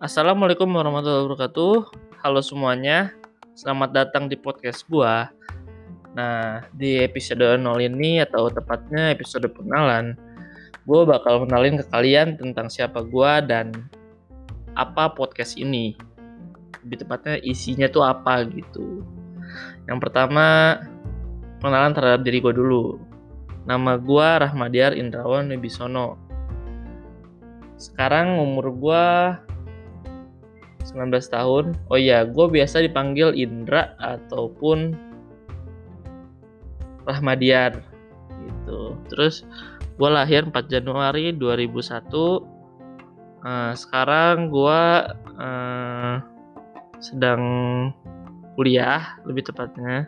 Assalamualaikum warahmatullahi wabarakatuh. Halo semuanya, selamat datang di podcast gua. Nah, di episode 0 ini atau tepatnya episode pengenalan, gua bakal kenalin ke kalian tentang siapa gua dan apa podcast ini. Lebih tepatnya isinya tuh apa gitu. Yang pertama, pengenalan terhadap diri gua dulu. Nama gua Rahmadiar Indrawan Wibisono. Sekarang umur gua 19 tahun. Oh iya, gue biasa dipanggil Indra ataupun Rahmadiar gitu. Terus gue lahir 4 Januari 2001. Uh, sekarang gue uh, sedang kuliah lebih tepatnya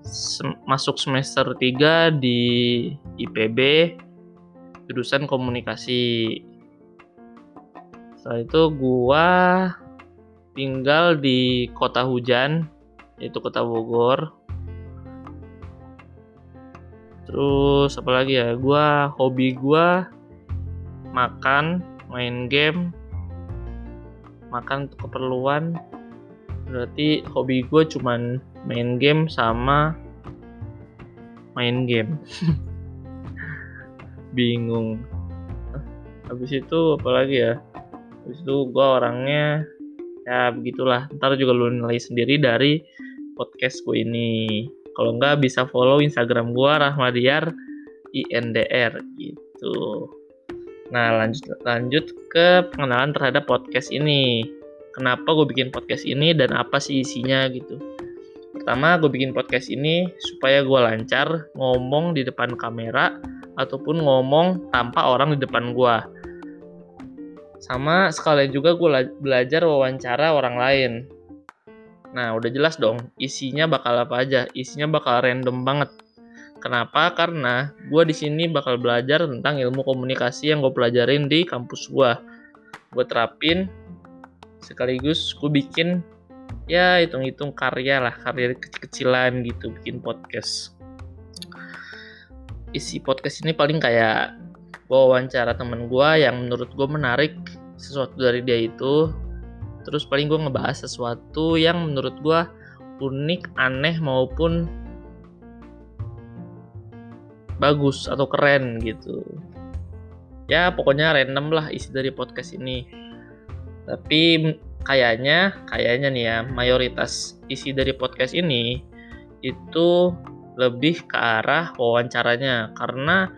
Sem masuk semester 3 di IPB jurusan komunikasi setelah itu gua tinggal di kota hujan yaitu kota Bogor. Terus apa lagi ya? Gua hobi gua makan main game makan untuk keperluan. Berarti hobi gue cuman main game sama main game. Bingung. Habis itu apalagi ya Habis itu gue orangnya ya begitulah. Ntar juga lu nilai sendiri dari podcast gue ini. Kalau nggak bisa follow Instagram gue Rahmadiar INDR gitu. Nah lanjut lanjut ke pengenalan terhadap podcast ini. Kenapa gue bikin podcast ini dan apa sih isinya gitu. Pertama gue bikin podcast ini supaya gue lancar ngomong di depan kamera ataupun ngomong tanpa orang di depan gue sama sekalian juga gue belajar wawancara orang lain. Nah, udah jelas dong, isinya bakal apa aja. Isinya bakal random banget. Kenapa? Karena gue di sini bakal belajar tentang ilmu komunikasi yang gue pelajarin di kampus gue. Gue terapin, sekaligus gue bikin ya hitung-hitung karya lah, karya kecil-kecilan gitu, bikin podcast. Isi podcast ini paling kayak wawancara temen gue yang menurut gue menarik sesuatu dari dia itu. Terus paling gue ngebahas sesuatu yang menurut gue unik aneh maupun bagus atau keren gitu. Ya pokoknya random lah isi dari podcast ini. Tapi kayaknya kayaknya nih ya mayoritas isi dari podcast ini itu lebih ke arah wawancaranya. Karena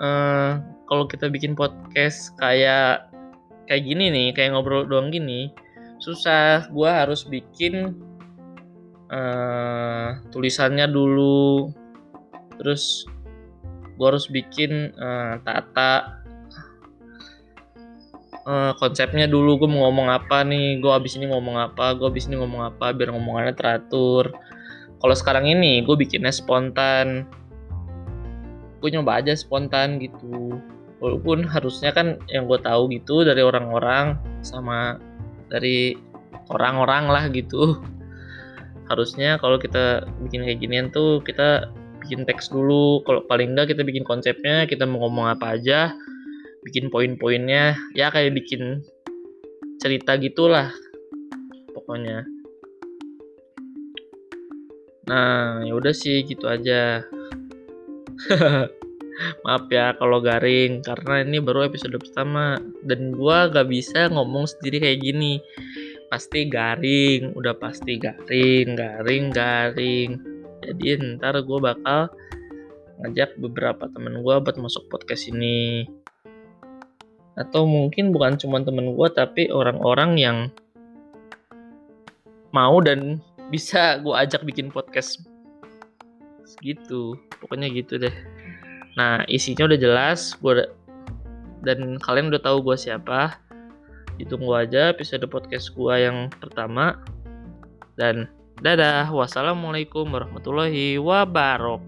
uh, kalau kita bikin podcast kayak kayak gini nih, kayak ngobrol doang gini, susah. Gua harus bikin uh, tulisannya dulu, terus gua harus bikin uh, tata uh, konsepnya dulu. Gue mau ngomong apa nih? Gue abis ini ngomong apa? Gue abis ini ngomong apa? Biar ngomongannya teratur. Kalau sekarang ini gue bikinnya spontan gue nyoba aja spontan gitu. Walaupun harusnya kan yang gue tahu gitu dari orang-orang sama dari orang-orang lah gitu. Harusnya kalau kita bikin kayak ginian tuh kita bikin teks dulu. Kalau paling enggak kita bikin konsepnya kita mau ngomong apa aja bikin poin-poinnya. Ya kayak bikin cerita gitulah pokoknya. Nah ya udah sih gitu aja Maaf ya kalau garing karena ini baru episode pertama dan gua gak bisa ngomong sendiri kayak gini. Pasti garing, udah pasti garing, garing, garing. Jadi ntar gue bakal ngajak beberapa temen gue buat masuk podcast ini. Atau mungkin bukan cuma temen gue tapi orang-orang yang mau dan bisa gue ajak bikin podcast gitu pokoknya gitu deh. Nah isinya udah jelas gue dan kalian udah tahu gue siapa. Tunggu aja episode podcast gue yang pertama. Dan dadah. Wassalamualaikum warahmatullahi wabarakatuh